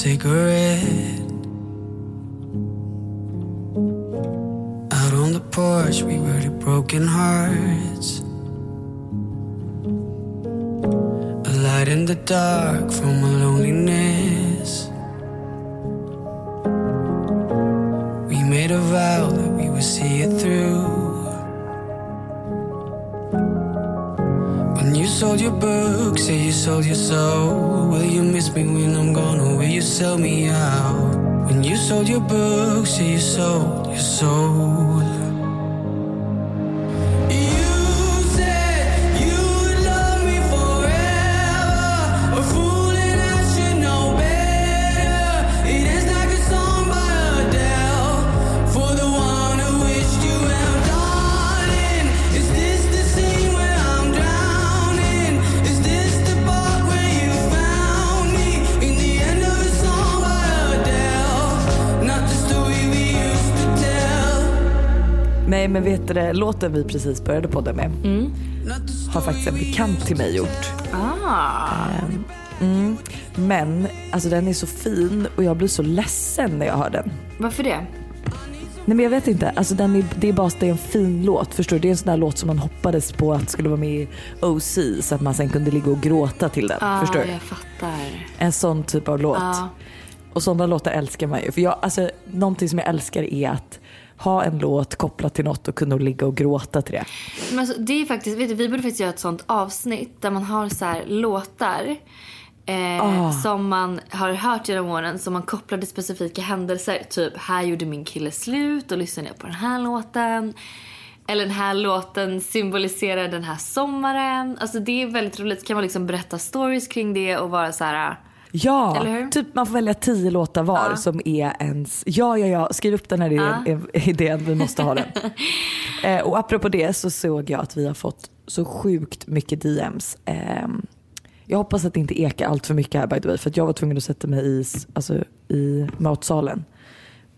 cigarette. Out on the porch, we were the broken hearts. A light in the dark from a loneliness. We made a vow that we would see it through. When you sold your book, say you sold your soul. Will you miss me when I'm gone, you sell me out? When you sold your books, you sold your soul. Men vet du det, låten vi precis började podda med har faktiskt en bekant till mig gjort. Ah. Mm. Men alltså den är så fin och jag blir så ledsen när jag hör den. Varför det? Nej men jag vet inte, alltså den är, det är bara det är en fin låt. Förstår du? Det är en sån där låt som man hoppades på att skulle vara med i OC så att man sen kunde ligga och gråta till den. Ja, förstår du? jag fattar. En sån typ av låt. Ja. Och sådana låtar älskar man ju. För jag, alltså, någonting som jag älskar är att ha en låt kopplat till något och kunna ligga och gråta till det. Men alltså, det är faktiskt, vet du, vi borde faktiskt göra ett sånt avsnitt där man har så här låtar eh, Ah. som man har hört genom åren som man kopplar till specifika händelser. Typ, här gjorde min kille slut och lyssnade jag på den här låten. Eller den här låten symboliserar den här sommaren. Alltså det är väldigt roligt. Så kan man liksom berätta stories kring det och vara så här. Ja, typ man får välja tio låtar var Ja. som är ens, ja ja ja, skriv upp den här idén, idén vi måste ha den. eh, och apropå det så såg jag att vi har fått så sjukt mycket DMs. Ehm, jag hoppas att det inte ekar allt för mycket här by the way för att jag var tvungen att sätta mig i, alltså, i matsalen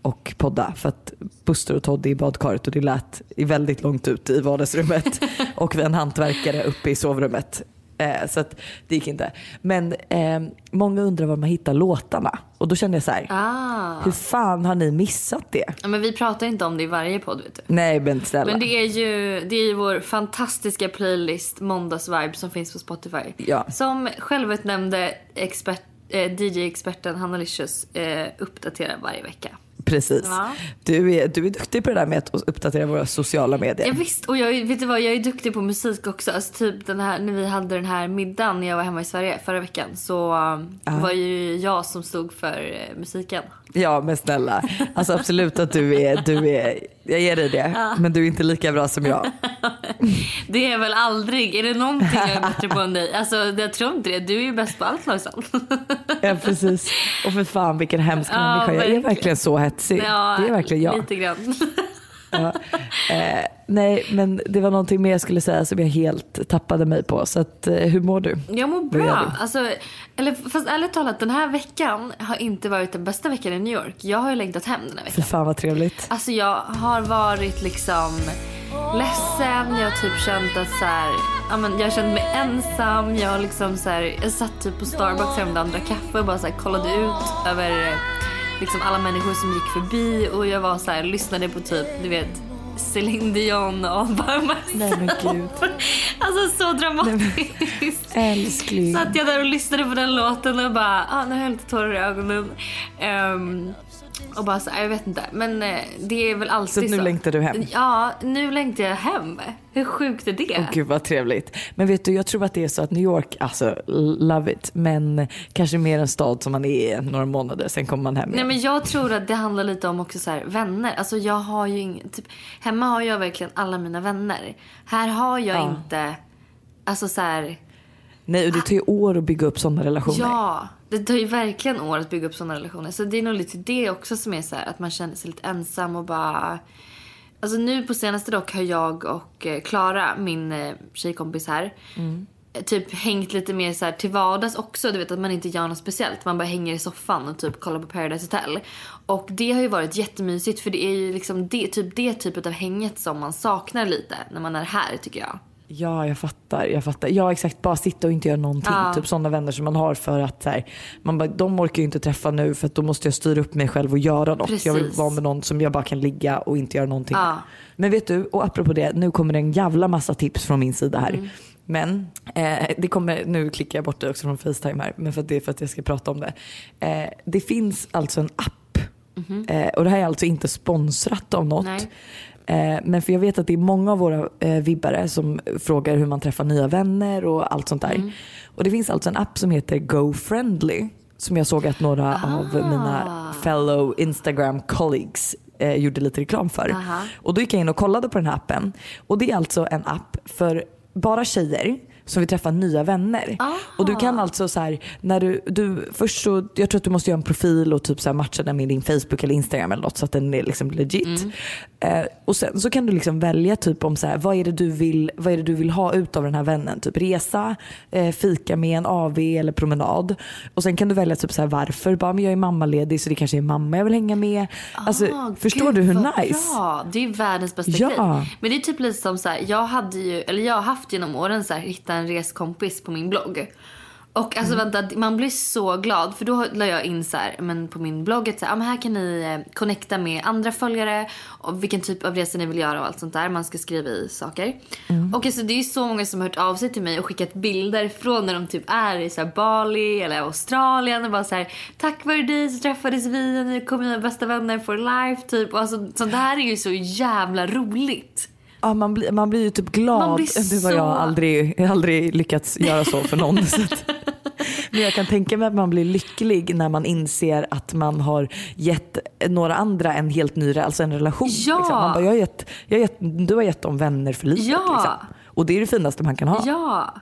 och podda för att Buster och Todd är i badkaret och det lät väldigt långt ut i vardagsrummet och vi har en hantverkare uppe i sovrummet. Eh, så att det gick inte. Men eh, många undrar var man hittar låtarna och då kände jag så här, Ah. hur fan har ni missat det? Ja, men vi pratar inte om det i varje podd vet du. Nej men snälla. Men det är ju det är ju vår fantastiska playlist Måndagsvibe som finns på Spotify. Ja. Som självutnämnde expert, eh, DJ-experten Hanna Licious eh, uppdaterar varje vecka. Precis. Ja. Du, är, du är duktig på det där med att uppdatera våra sociala medier. Ja, visst, och jag, vet du vad, jag är duktig på musik också. Alltså, typ den här, när vi hade den här middagen när jag var hemma i Sverige förra veckan så um, var ju jag som stod för eh, musiken. Ja men snälla, alltså absolut att du är, du är, jag ger dig det, men du är inte lika bra som jag. Det är väl aldrig, är det någonting jag är bättre på än dig? Alltså jag tror inte det, du är ju bäst på allt Lojsan. Ja precis. Och för fan vilken hemsk Ja, människa, jag är verkligen. verkligen så hetsig. Ja, det är verkligen jag. Lite grann. Ja. Eh, nej men det var någonting mer jag skulle säga som jag helt tappade mig på. Så att, eh, hur mår du? Jag mår bra. Alltså, eller, fast ärligt talat, den här veckan har inte varit den bästa veckan i New York. Jag har ju längtat hem den här veckan. fan vad trevligt. Alltså jag har varit liksom ledsen. Jag har typ känt att så här, ja, men jag har känt mig ensam. Jag har liksom så här, jag satt typ på Starbucks och drack kaffe och bara så här, kollade ut över eh, liksom alla människor som gick förbi och jag var så här, lyssnade på typ, du vet Céline Dion och bara Nej men gud. Alltså så dramatiskt. Älskling. Satt jag där och lyssnade på den låten och bara, ah, nu har jag lite tårar i ögonen. Ehm, och bara så, jag vet inte. Men eh, det är väl Så alltid att så. nu längtar du hem? Ja, nu längtar jag hem. Hur sjukt är det? Åh gud vad trevligt. Men vet du, jag tror att det är så att New York, alltså love it, men kanske mer en stad som man är några månader, sen kommer man hem Nej igen. men jag tror att det handlar lite om också så här, vänner. Alltså jag har ju ingen, typ, hemma har jag verkligen alla mina vänner. Här har jag Ja. inte, alltså så här, Nej, och det tar ju år att bygga upp sådana relationer. Ja, det tar ju verkligen år att bygga upp sådana relationer. Så det är nog lite det också som är så här, att man känner sig lite ensam och bara... Alltså nu på senaste dock har jag och eh, Klara, min eh, tjejkompis här, eh, typ hängt lite mer så här till vardags också. Du vet att man inte gör något speciellt. Man bara hänger i soffan och typ kollar på Paradise Hotel. Och det har ju varit jättemysigt för det är ju liksom det, typ det typet av hänget som man saknar lite när man är här tycker jag. Ja, jag fattar. Jag fattar. Ja, exakt. Bara sitta och inte göra någonting. Ja. Typ sådana vänner som man har för att så här, man bara, de orkar ju inte träffa nu för att då måste jag styra upp mig själv och göra något. Jag vill Precis. vara med någon som jag bara kan ligga och inte göra någonting Ja. Men vet du, och apropå det, nu kommer det en jävla massa tips från min sida här. Mm. Men eh, det kommer, nu klickar jag bort det också från Facetime här, men för det är för att jag ska prata om det. Eh, det finns alltså en app eh, och det här är alltså inte sponsrat av något. Eh, Men för jag vet att det är många av våra eh, vibbare som frågar hur man träffar nya vänner och allt sånt där. Mm. Och det finns alltså en app som heter GoFriendly som jag såg att några Ah. av mina fellow Instagram colleagues eh, gjorde lite reklam för. Aha. Och då gick jag in och kollade på den här appen. Och det är alltså en app för bara tjejer som vill träffa nya vänner. Och du kan alltså så här, när du, du först så, jag tror att du måste göra en profil och typ så här matcha den med din Facebook eller Instagram eller något så att den är liksom legit. Eh, och sen så kan du liksom välja typ om så här, vad är det du vill, vad är det du vill ha ut av den här vännen? Typ resa, eh, fika med en AV eller promenad. Och sen kan du välja typ så här varför, bara men jag är mammaledig så det kanske är mamma jag vill hänga med. Alltså, Ah, förstår du hur nice? Bra. Det är världens bästa Ja. grej. Men det är typ lite som så här, jag hade ju, eller jag har haft genom åren så här, hitta en reskompis på min blogg. Och alltså Mm. vänta, man blir så glad för då la jag in så här, men på min blogg att så här, ah, men här kan ni eh, connecta med andra följare och vilken typ av resa ni vill göra och allt sånt där. Man ska skriva i saker. Mm. Och alltså, det är ju så många som har hört av sig till mig och skickat bilder från när de typ är i så här, Bali eller Australien och bara så här, tack vare dig så träffades vi och ni kommer mina bästa vänner for life typ. Och alltså, så det här är ju så jävla roligt. Ja, man, blir, man blir ju typ glad. Blir så- jag aldrig, har aldrig lyckats göra så för någon. så att, men jag kan tänka mig att man blir lycklig när man inser att man har gett några andra en helt ny alltså en relation. Ja. Liksom. Man bara, jag har gett, jag har gett, du har gett dem vänner för livet. Ja. Liksom. Och det är det finaste man kan ha. Ja.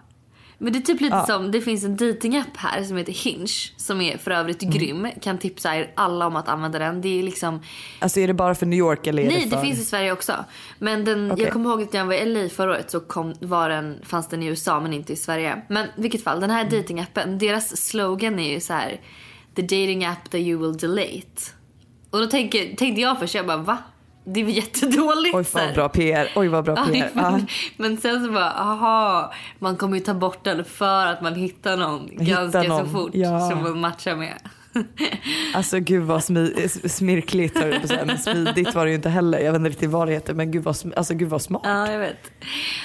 Men det är typ lite Ja. som, det finns en datingapp här som heter Hinge som är för övrigt Mm. grym. Kan tipsa er alla om att använda den. Det är liksom Alltså är det bara för New York eller Nej, det det för... finns i Sverige också. Men den, Okej. jag kommer ihåg att när jag var i LA förra året så kom, var den, fanns den i USA men inte i Sverige. Men i vilket fall, den här Mm. datingappen, deras slogan är ju så här: The dating app that you will delete. Och då tänker, tänkte jag först, jag bara va? Det är jättedåligt? Oj vad bra PR. Oj vad bra PR. Ja. men, men sen så bara, aha, man kommer ju ta bort den för att man hittar någon ganska någon, så fort ja. som man matchar med. Alltså gud vad smi, smirkligt höll jag säga. Men smidigt var det ju inte heller. Jag vet inte riktigt vad det heter men gud vad, sm- alltså, gud vad smart. Ja, jag vet.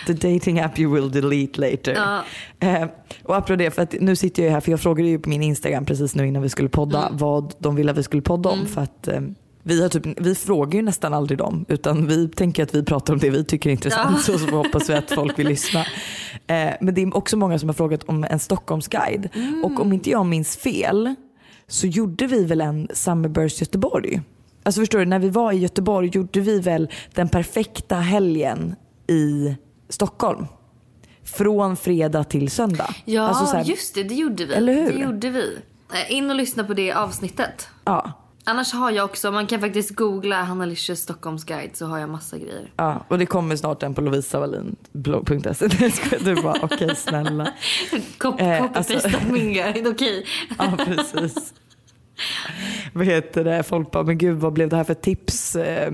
The dating app you will delete later. Ja. Eh, och apropå det, för att nu sitter jag ju här för jag frågade ju på min Instagram precis nu innan vi skulle podda Mm. vad de ville att vi skulle podda om. För att eh, vi, har typ, vi frågar ju nästan aldrig dem utan vi tänker att vi pratar om det vi tycker är intressant Ja. så, så hoppas vi att folk vill lyssna. Eh, men det är också många som har frågat om en Stockholmsguide Mm. och om inte jag minns fel så gjorde vi väl en Summerburst Göteborg. Alltså förstår du, när vi var i Göteborg gjorde vi väl den perfekta helgen i Stockholm. Från fredag till söndag. Ja, Alltså så här- just det, det gjorde vi. Eller hur? Det gjorde vi. Eh, In och lyssna på det avsnittet. Ja, Annars har jag också, man kan faktiskt googla Hanna Licious Stockholmsguide så har jag massa grejer. ja, och det kommer snart en på ska Du bara okej snälla. Cop- Eh, Copy-paste alltså- min guide, okej. Ja precis. Vad heter det? Folk bara, men gud vad blev det här för tips, eh,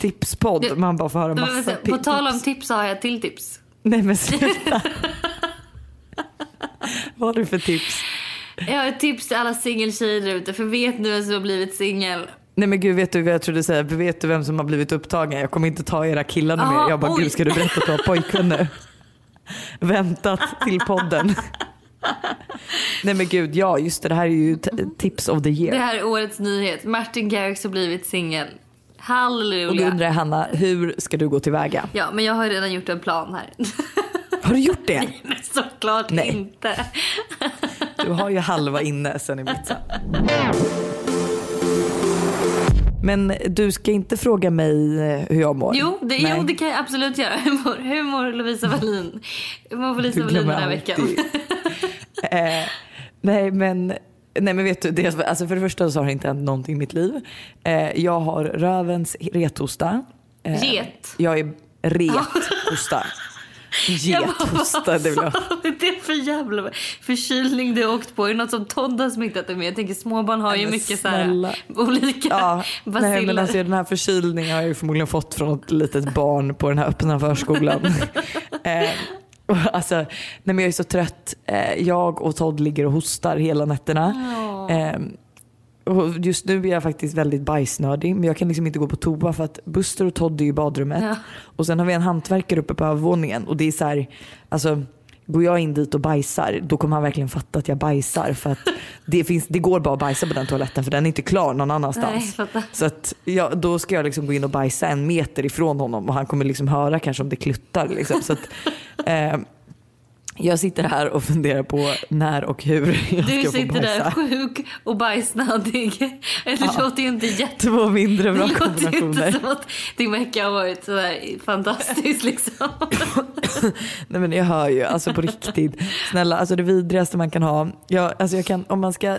tipspodd? Man bara får höra massa vänta, På tal om tips. tips så har jag ett till tips. Nej men sluta. vad har du för tips? Jag har ett tips till alla singeltjejer där ute. För vet nu vem som har blivit singel? Nej men gud vet du vad jag trodde säga? Vet du vem som har blivit upptagen? Jag kommer inte ta era killar nu mer. Jag bara, oj. gud ska du berätta att du har pojkvän nu? Väntat till podden. Nej men gud, ja just det, det här är ju t- tips of the Det year. här är årets nyhet. Martin Garrix har blivit singel. Och då Halleluja. undrar jag Hanna, hur ska du gå tillväga? Ja, men jag har redan gjort en plan här. Har du gjort det? men såklart Nej. inte. Du har ju halva inne sen i Ibiza. Men du ska inte fråga mig eh, hur jag mår? Jo det, jo, det kan jag absolut göra. Hur mår, hur mår Lovisa Wallin? Hur mår Lovisa Wallin den här veckan? eh, nej men Nej men vet du, det, alltså för det första så har det inte hänt någonting i mitt liv. Eh, jag har rövens rethosta. Eh, Ret? Jag är rethosta. Gethosta, det vill jag. Vad är det för jävla förkylning du har åkt på? Är det något som Todd har smittat dig med? Jag tänker småbarn har ju mycket så här, snälla. olika Ja, baciller. nej, men alltså, den här förkylningen har jag ju förmodligen fått från ett litet barn på den här öppna förskolan. eh, Alltså, nej men jag är så trött. Eh, Jag och Todd ligger och hostar hela nätterna. Ehm, och just nu är jag faktiskt väldigt bajsnödig men jag kan liksom inte gå på toa för att Buster och Todd är i badrummet. Ja. Och sen har vi en hantverkare uppe på övervåningen och det är så här, alltså Går jag in dit och bajsar då kommer han verkligen fatta att jag bajsar för att det, finns, det går bara att bajsa på den toaletten för den är inte klar någon Nej, annanstans. fattar. Så att, ja, då ska jag liksom gå in och bajsa en meter ifrån honom och han kommer liksom höra kanske om det kluttar. Liksom. Så att, eh, jag sitter här och funderar på när och hur jag Du ska få sitter där bajsa. sjuk och bajsnödig. Det låter ju inte jätte... Två mindre Det bra låter ju inte kombinationer. som att din vecka har varit sådär fantastisk liksom. Nej men jag hör ju, alltså på riktigt. Snälla, alltså det vidrigaste man kan ha. Jag, alltså jag kan, om man ska,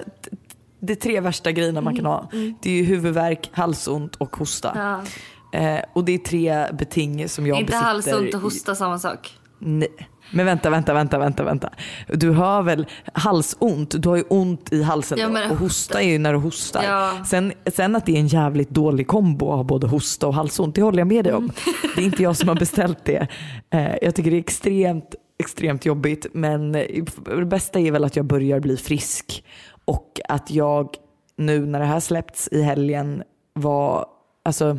det tre värsta grejerna man kan ha. Det är ju huvudvärk, halsont och hosta. Ja. Eh, och det är tre beting som jag Inte besitter. halsont och i- hosta samma sak. Nej. Men vänta, vänta, vänta, vänta, vänta. Du har väl halsont, du har ju ont i halsen Ja, men och hosta är ju när du hostar. Ja. Sen, sen att det är en jävligt dålig kombo att ha både hosta och halsont, det håller jag med dig om. Det är inte jag som har beställt det. Eh, jag tycker det är extremt, extremt jobbigt men eh, det bästa är väl att jag börjar bli frisk och att jag nu när det här släppts i helgen var, alltså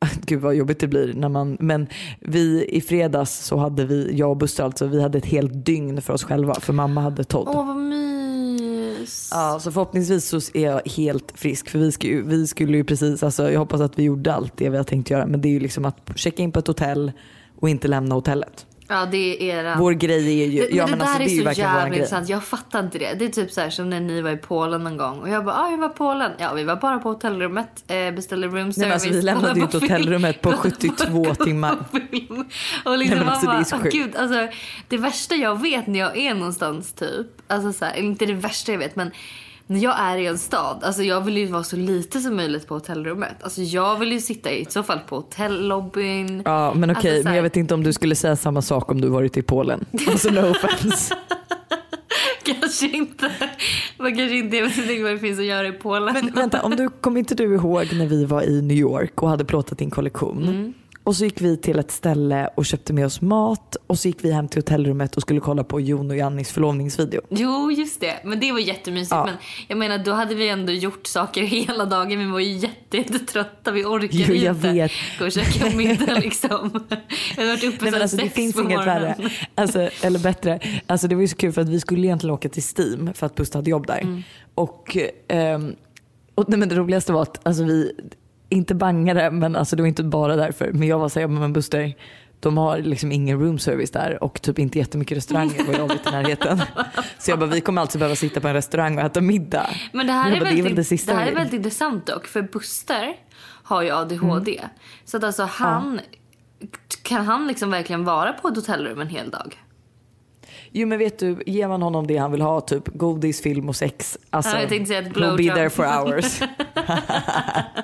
Gud vad jobbigt det blir när man, men vi i fredags så hade vi, jag och Buster alltså, vi hade ett helt dygn för oss själva för mamma hade Todd. Åh vad mys. Ja, så förhoppningsvis så är jag helt frisk för vi, ska ju, vi skulle ju precis, alltså, jag hoppas att vi gjorde allt det vi har tänkt göra men det är ju liksom att checka in på ett hotell och inte lämna hotellet. Ja det är era... Vår grej är ju, det, ja det men där alltså det är ju är så jävla intressant. Jag fattar inte det. Det är typ så här som när ni var i Polen någon gång. Och jag bara, ah, vi var i Polen. Ja, vi var bara på hotellrummet. Eh, beställde room service. Nej, men alltså, vi lämnade ju inte hotellrummet på kollade 72 timmar. Och liksom Nej, men man alltså, det är bara, så sjukt. gud, alltså, det värsta jag vet när jag är någonstans typ. Alltså så här, inte det värsta jag vet men när jag är i en stad, alltså jag vill ju vara så lite som möjligt på hotellrummet. Alltså jag vill ju sitta i så fall på hotellobbyn. Ja men okej, Alltså, så här- men jag vet inte om du skulle säga samma sak om du varit i Polen. Alltså no offense. Kanske inte. Man kanske inte vet inte vad det finns att göra i Polen. Men vänta, om du, kommer inte du ihåg när vi var i New York och hade plåtat din kollektion? Mm. Och så gick vi till ett ställe och köpte med oss mat och så gick vi hem till hotellrummet och skulle kolla på Jon och Jannis förlovningsvideo. Jo, just det. Men det var jättemysigt. Ja. Men jag menar, då hade vi ändå gjort saker hela dagen. Vi var ju jätte, jättetrötta. Vi orkade Jo, jag inte vet. gå och käka middag liksom. Jag hade varit uppe Nej, men alltså, det sex finns på inget morgonen. värre. Alltså, eller bättre. Alltså, det var ju så kul för att vi skulle egentligen åka till Steam för att Buster hade jobb där. Mm. Och, ehm, och nej, men det roligaste var att alltså, vi, inte bangade, men alltså, det var inte bara därför. Men jag var såhär, men Buster, de har liksom ingen room service där och typ inte jättemycket restauranger och jag vet i närheten. Så jag bara, vi kommer alltså behöva sitta på en restaurang och äta middag. Men det här, är, bara, väldigt, det är väl det det här är väldigt intressant dock. För Buster har ju ADHD. Mm. Så att alltså han... Kan han liksom verkligen vara på ett hotellrum en hel dag? Jo men vet du, ger man honom det han vill ha, typ godis, film och sex. Alltså, Ja, jag tänkte säga ett he'll be blowjob. there for hours.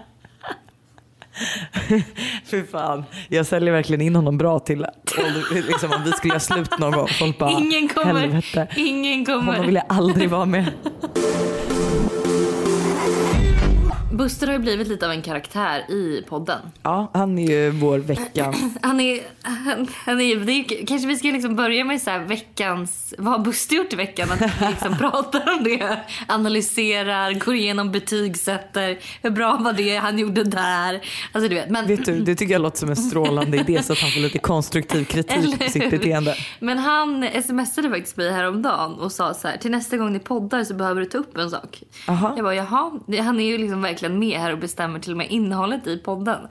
Fy fan, jag säljer verkligen in honom bra till liksom, om vi skulle göra slut någon gång. Folk bara, ingen kommer. helvete. Ingen kommer. Honom vill jag aldrig vara med. Buster har ju blivit lite av en karaktär i podden. Ja, han är ju vår veckans... Han är, han, han är, det är, kanske vi ska liksom börja med så veckans, vad har Buster gjort i veckan? Att vi liksom pratar om det, analyserar, går igenom, betygsätter. Hur bra var det han gjorde där? Alltså du vet. Men, Vet du, det tycker jag låter som en strålande idé så att han får lite konstruktiv kritik på sitt beteende. Men han smsade faktiskt mig häromdagen och sa så här, till nästa gång ni poddar så behöver du ta upp en sak. Aha. Jag bara, jaha. Han är ju liksom verkligen med här och bestämmer till och med innehållet i podden.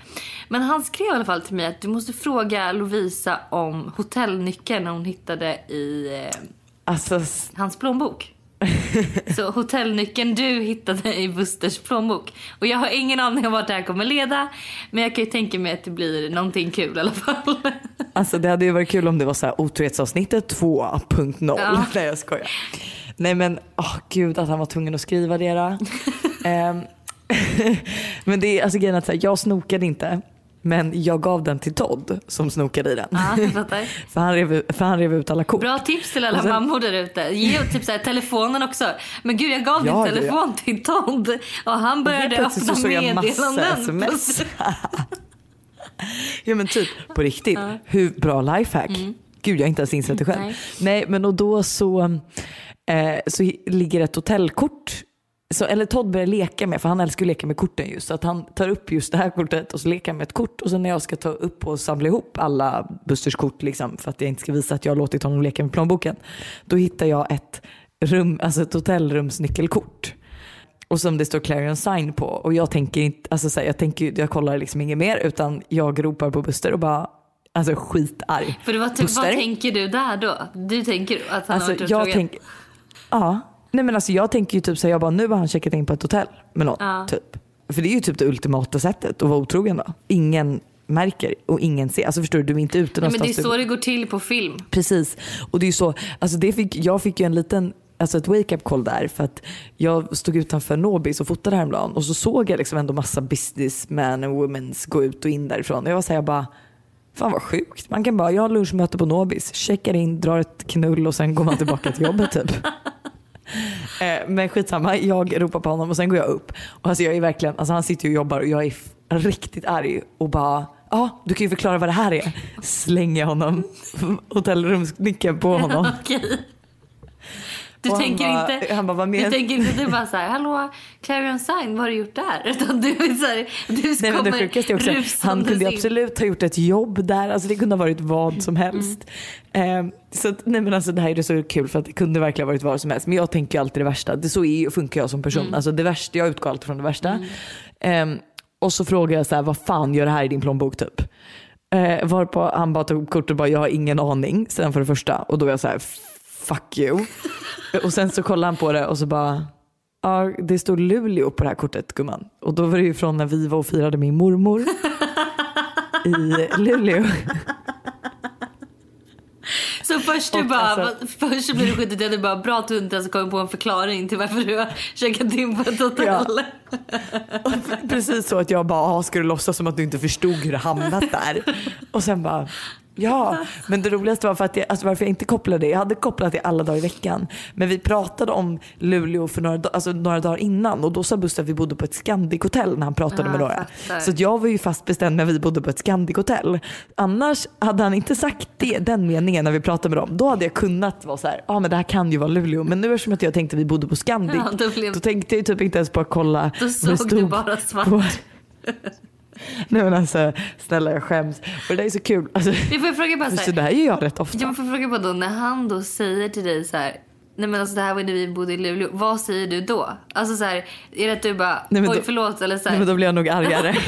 Men han skrev i alla fall till mig att du måste fråga Lovisa om hotellnyckeln hon hittade i eh, Alltså, hans plånbok. Så hotellnyckeln du hittade i Busters plånbok. Och jag har ingen aning om vart det här kommer leda. Men jag kan ju tänka mig att det blir någonting kul i alla fall. Alltså det hade ju varit kul om det var så här otrohetsavsnittet 2.0. Ja. Nej jag skojar. Nej men åh gud att han var tvungen att skriva det då. Men det är alltså grejen att så här, jag snokade inte. Men jag gav den till Todd som snokade i den. Ja, jag för, han rev, för han rev ut alla kort. Bra tips till alla Och sen- mammor där ute. Ge typ så här, telefonen också. Men gud, jag gav Ja, din ja, telefon till Todd och han började plötsligt öppna så jag meddelanden. ja men typ på riktigt. Hur bra lifehack. Mm. Gud jag har inte ens insett det själv. Nej. Nej, men och då så, eh, så ligger ett hotellkort så, eller Todd börjar leka med, för han älskar att leka med korten just. Så att han tar upp just det här kortet och så leker han med ett kort. Och sen när jag ska ta upp och samla ihop alla Busters kort, liksom, för att jag inte ska visa att jag har låtit honom leka med plånboken. Då hittar jag ett, rum, alltså ett hotellrumsnyckelkort. Och som det står Clarion Sign på. Och jag tänker inte, alltså så här, jag, tänker, jag kollar liksom inget mer utan jag ropar på Buster och bara, alltså skitarg. För typ, Buster? vad tänker du där då? Du tänker att han Alltså har varit jag otrogen? ja. Nej men alltså jag tänker ju typ så här, jag bara nu har han checkat in på ett hotell med någon. Ja. Typ. För det är ju typ det ultimata sättet att vara otrogen då. Ingen märker och ingen ser. Alltså förstår du, du är inte ute Nej, men det är någonstans. så det går till på film. Precis. Och det är ju så, alltså det fick, jag fick ju en liten Alltså ett wake-up call där för att jag stod utanför Nobis och fotade häromdagen och så såg jag liksom ändå massa businessmen och womens gå ut och in därifrån. Och jag var såhär, jag bara, fan vad sjukt. Man kan bara, jag har lunchmöte på Nobis, checkar in, drar ett knull och sen går man tillbaka till jobbet typ. Eh, men skitsamma, jag ropar på honom och sen går jag upp. Och alltså jag är verkligen, alltså han sitter ju och jobbar och jag är riktigt arg och bara Ja, du kan ju förklara vad det här är. Slänger honom hotellrumsnyckeln på honom. Okej. Du Och han tänker bara- inte, han bara, vad du men- tänker inte du bara så här, hallå Clarion Sign, vad har du gjort där? Utan du är så här, du Nej, men det sjukaste är också, han kunde in. absolut ha gjort ett jobb där. Alltså det kunde ha varit vad som helst. Eh, så att, nej men alltså det här är så kul för att det kunde verkligen ha varit vad som helst. Men jag tänker alltid det värsta. Det så är, funkar jag som person. Alltså det värsta, jag utgår alltid från det värsta. Eh, och så frågar jag så här, vad fan gör det här i din plånbok typ? Eh, varpå han bara tog kortet och bara, jag har ingen aning. Sen för det första. Och då är jag så här, fuck you. och sen så kollar han på det och så bara, ja det står Luleå på det här kortet gumman. Och då var det ju från när vi var och firade min mormor i Luleå. Så först du Och bara, alltså- först blir du skjutit du bara bra att du inte ens kommit på en förklaring till varför du har checkat in på ett hotell. Precis så att jag bara, ah, ska du låtsas som att du inte förstod hur det hamnat där? Och sen bara, ja. Men det roligaste var för att jag, alltså varför jag inte kopplade det. Jag hade kopplat det alla dagar i veckan. Men vi pratade om Luleå för några, alltså några dagar innan och då sa Buster att vi bodde på ett Scandic-hotell när han pratade Ah, med några. fattar. Så jag var ju fast bestämd när vi bodde på ett Scandic-hotell. Annars hade han inte sagt det, den meningen när vi pratade med dem. Då hade jag kunnat vara så här, ja ah, men det här kan ju vara Luleå. Men nu eftersom att jag tänkte att vi bodde på Scandic, Ja, då blev- då tänkte jag typ inte ens på att kolla Då såg du bara svart. på- Nej men alltså snälla jag skäms. Och det där är så kul. Alltså, Jag får fråga bara så så här, det här gör jag rätt ofta. jag får fråga bara då när han då säger till dig så här. Nej men alltså det här var när vi bodde i Luleå. Vad säger du då? Alltså så här, är det att du bara Nej, men oj då- förlåt eller så här, Nej men då blir jag nog argare.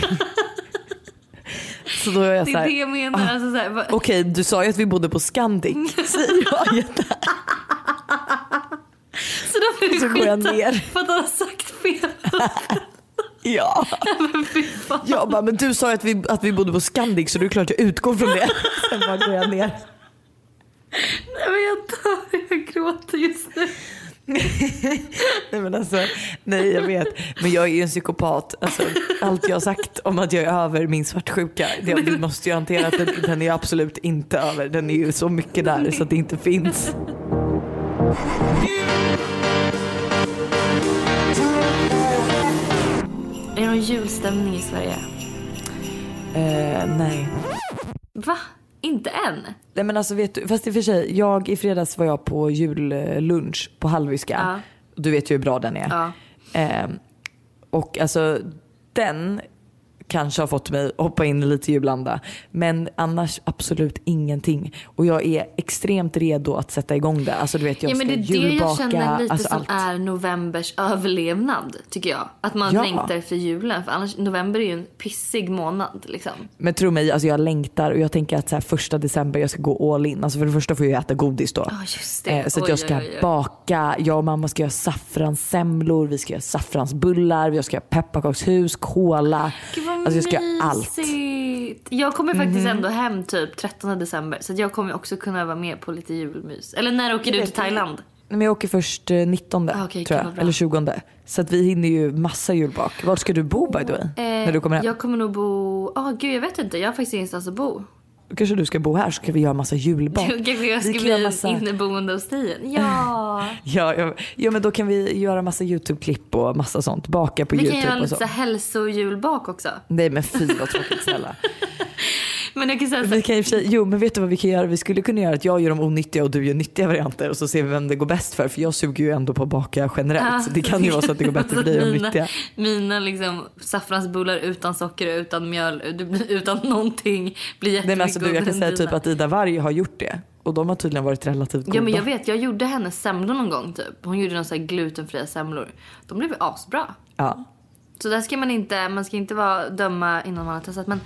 så då är jag Det så är här, det jag menar. Alltså så här, vad- okej du sa ju att vi bodde på Scandic. Säger jag jätte- Så då får du Så skita för att han har sagt fel. Ja. Jag bara, men du sa ju att vi, att vi bodde på Scandic så det är klart jag utgår från det. Sen bara går jag ner. Nej men jag dör, jag gråter just nu. Nej men alltså, nej jag vet. Men jag är ju en psykopat. Alltså, allt jag har sagt om att jag är över min svartsjuka, det, vi måste ju hantera att den, den är absolut inte över. Den är ju så mycket där så att det inte finns. Julstämning i Sverige? Eh, nej. Va? Inte än? Nej men alltså vet du, fast i och för sig, jag i fredags var jag på jullunch på Hallwyska. Ja. Du vet ju hur bra den är. Ja. Eh, och alltså den kanske har fått mig att hoppa in i lite julanda. Men annars absolut ingenting. Och jag är extremt redo att sätta igång det. Alltså du vet jag Ja, men ska det är det jag julbaka. känner lite alltså, som allt. är novembers överlevnad, tycker jag. Att man Ja. längtar efter julen. För annars, november är ju en pissig månad liksom. Men tro mig, alltså jag längtar och jag tänker att så här, första december jag ska gå all in. Alltså för det första får jag äta godis då. Ja, just det. Eh, så att jag ska oj, oj, oj. baka, jag och mamma ska göra saffranssemlor, vi ska göra saffransbullar, jag ska göra pepparkakshus, kola. Gud Alltså jag ska göra allt. Jag kommer faktiskt ändå hem typ 13 december. Så jag kommer också kunna vara med på lite julmys. Eller när åker du till Thailand? Nej, Men jag åker först eh, 19 Ah, okej, tror jag, eller 20. Så att vi hinner ju massa julbak. Var ska du bo by the way? när du kommer hem? Eh, Jag kommer nog bo... Ja, gud jag vet inte. Jag har faktiskt ingenstans att bo. Då kanske du ska bo här så ska vi göra massa julbak. Kanske jag ska Vi kan göra bli massa- inneboende hos dig. Ja. Ja, ja, ja men då kan vi göra massa YouTube-klipp och massa sånt. Baka på Vi kan YouTube göra och lite så. så här hälsojulbak också. Nej men fy vad tråkigt snälla. Men jag kan säga så Vi kan i och för sig, jo men vet du vad vi kan göra? Vi skulle kunna göra att jag gör de onyttiga och du gör nyttiga varianter och så ser vi vem det går bäst för. För jag suger ju ändå på att baka generellt. Så det kan ju vara så att det går bättre för dig de mina, nyttiga. mina liksom saffransbullar utan socker, utan mjöl, utan någonting blir Nej jättemycket men alltså du, jag kan säga typ att Ida Warg har gjort det. Och de har tydligen varit relativt goda. Ja men jag vet, jag gjorde hennes semlor någon gång typ. Hon gjorde någon så här glutenfria semlor. De blev asbra. Ja. Så där ska man inte, man ska inte vara döma innan man har testat. Men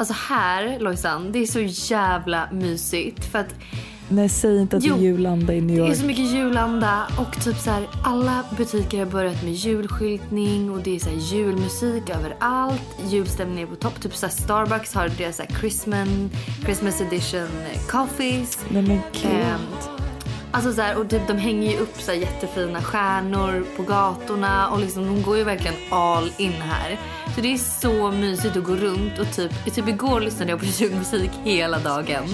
alltså här Lojsan, det är så jävla mysigt. För att Nej säg inte att det Jo, är julanda i New det är York. så mycket julanda och typ så här, alla butiker har börjat med julskyltning och det är så här julmusik överallt. Julstämning är på topp. Typ så här Starbucks har deras så här Christmas, Christmas edition coffees. Nej men gud. Alltså så här, och typ, de hänger ju upp så här jättefina stjärnor på gatorna och liksom, de går ju verkligen all in här. Så det är så mysigt att gå runt och typ, typ igår lyssnade jag på musik hela dagen.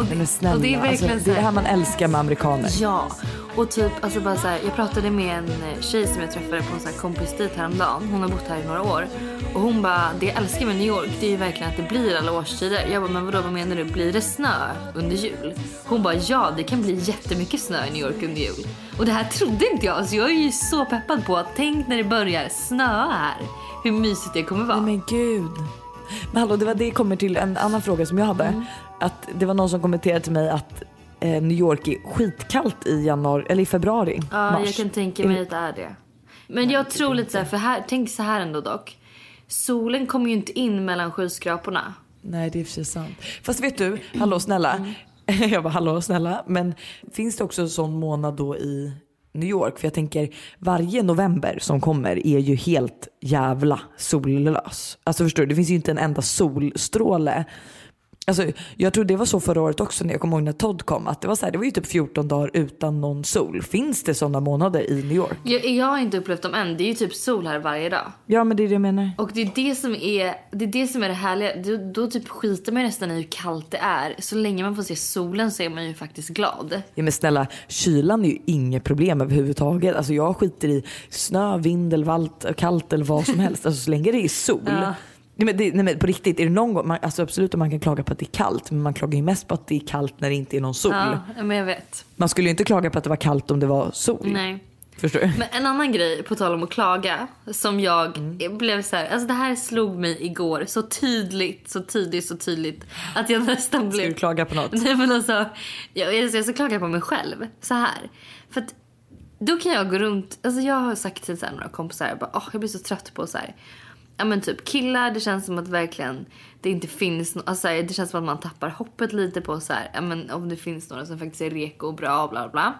Och, men snälla, och det är verkligen alltså, så det är det här, man älskar med amerikaner. Ja, och typ alltså bara så här, jag pratade med en tjej som jag träffade på en så här kompisdejt häromdagen. Hon har bott här i några år. Och hon bara, det jag älskar med New York det är ju verkligen att det blir alla årstider. Jag bara, men vadå vad menar du? Blir det snö under jul? Hon bara, ja det kan bli jättemycket snö i New York under jul. Och det här trodde inte jag. Så jag är ju så peppad på att tänk när det börjar snöa här. Hur mysigt det kommer vara. Nej men gud. Men hallå det var det kommer till en annan fråga som jag hade. Mm. Att det var någon som kommenterade till mig att eh, New York är skitkallt i januari eller i februari. Ja, mars. jag kan tänka mig att det är det. Men jag tror lite så här, för här, tänk så här ändå dock. Solen kommer ju inte in mellan skyskraporna. Nej det är för sig sant. Fast vet du, hallå snälla. Mm. jag bara hallå snälla. Men finns det också en sån månad då i New York? För jag tänker varje november som kommer är ju helt jävla sollös. Alltså förstår du, det finns ju inte en enda solstråle. Alltså, jag tror det var så förra året också när jag kommer ihåg när Todd kom. Att det var så här, det var ju typ 14 dagar utan någon sol. Finns det sådana månader i New York? Jag, jag har inte upplevt dem än. Det är ju typ sol här varje dag. Ja men det är det jag menar. Och det är det som är det, är det, som är det härliga. Då, då typ skiter man ju nästan i hur kallt det är. Så länge man får se solen så är man ju faktiskt glad. Ja men snälla, kylan är ju inget problem överhuvudtaget. Alltså jag skiter i snö, vind eller kallt eller vad som helst. Alltså så länge det är sol. Ja. Nej, men det, nej men på riktigt, är det någon gång, man, alltså absolut om man kan klaga på att det är kallt. Men man klagar ju mest på att det är kallt när det inte är någon sol. Ja, men jag vet. Man skulle ju inte klaga på att det var kallt om det var sol. Nej. Förstår du? Men en annan grej, på tal om att klaga, som jag Mm. blev så här, alltså det här slog mig igår så tydligt, så tydligt, så tydligt att jag nästan Ska blev... du klaga på något? Nej men alltså, jag, jag, jag ska klaga på mig själv. Så här. För att då kan jag gå runt, alltså jag har sagt till så här, några kompisar, jag bara, åh jag blir så trött på så här. Ja men typ killar, det känns som att verkligen det inte finns no- alltså, det känns som att man tappar hoppet lite på så här, ja men om det finns några som faktiskt är reko och bra bla bla.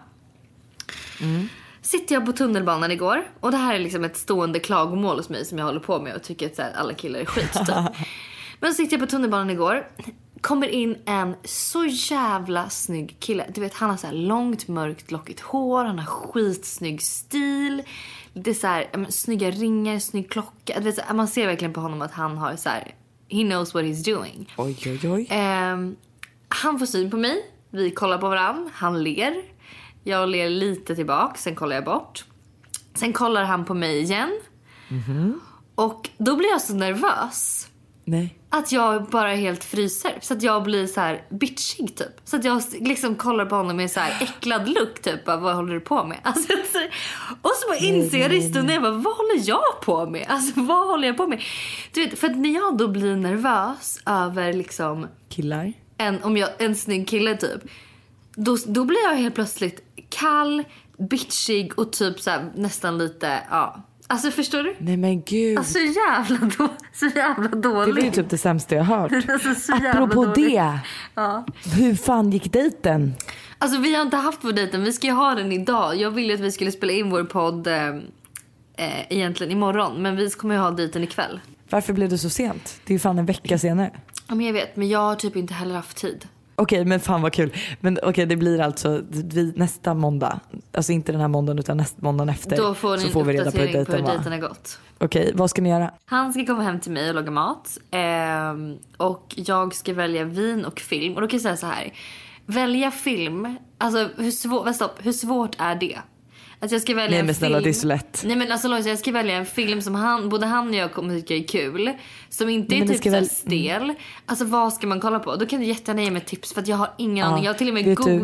Sitter jag på tunnelbanan igår och det här är liksom ett stående klagomål hos mig som jag håller på med och tycker att här, alla killar är skit typ. Men sitter jag på tunnelbanan igår. Kommer in en så jävla snygg kille. Du vet han har så långt mörkt lockigt hår, han har skitsnygg stil. Lite så här, men, snygga ringar, snygg klocka. Vet, här, man ser verkligen på honom att han har så här, he knows what he's doing. Oj oj oj. Ehm, han får syn på mig. Vi kollar på varandra. Han ler. Jag ler lite tillbaka, sen kollar jag bort. Sen kollar han på mig igen. Och då blir jag så nervös. Nej. Att jag bara helt fryser. Så att jag blir så här bitchig typ. Så att jag liksom kollar på honom med så här äcklad look typ. Bara, vad håller du på med? Alltså, så, och så bara inser jag det i stunden. Jag bara, vad håller jag på med? Alltså vad håller jag på med? Du vet, för att när jag då blir nervös över liksom Killar. en, om jag, en snygg kille typ. Då, då blir jag helt plötsligt kall, bitchig och typ så här, nästan lite, ja. Alltså förstår du? Nej men gud. Alltså så jävla, då, så jävla det var ju dålig. typ det sämsta jag hört. Alltså, så Apropå dålig. det. Ja. Hur fan gick dejten? Alltså vi har inte haft vår dejten, vi ska ju ha den idag. Jag ville att vi skulle spela in vår podd eh, eh, egentligen imorgon. Men vi kommer ju ha dejten ikväll. Varför blev det så sent? Det är ju fan en vecka senare. Ja men jag vet, men jag har typ inte heller haft tid. Okej men fan vad kul. Men okej det blir alltså vi, nästa måndag. Alltså inte den här måndagen utan nästa måndagen efter. Då får ni så får vi reda på hur uppdatering på hur dejten dejten har gått. Okej vad ska ni göra? Han ska komma hem till mig och laga mat. Ehm, och jag ska välja vin och film. Och då kan jag säga så här. Välja film, alltså hur, svår, stopp, hur svårt är det? Att jag ska välja Nej, en men snälla, film. det är så lätt. Nej men alltså Lojsa, jag ska välja en film som han, både han och jag kommer tycka är kul. Som inte är typ så väl- stel. Alltså vad ska man kolla på? Då kan du jättegärna ge mig tips för att jag har ingen Ja, aning. Jag har till och med vet du-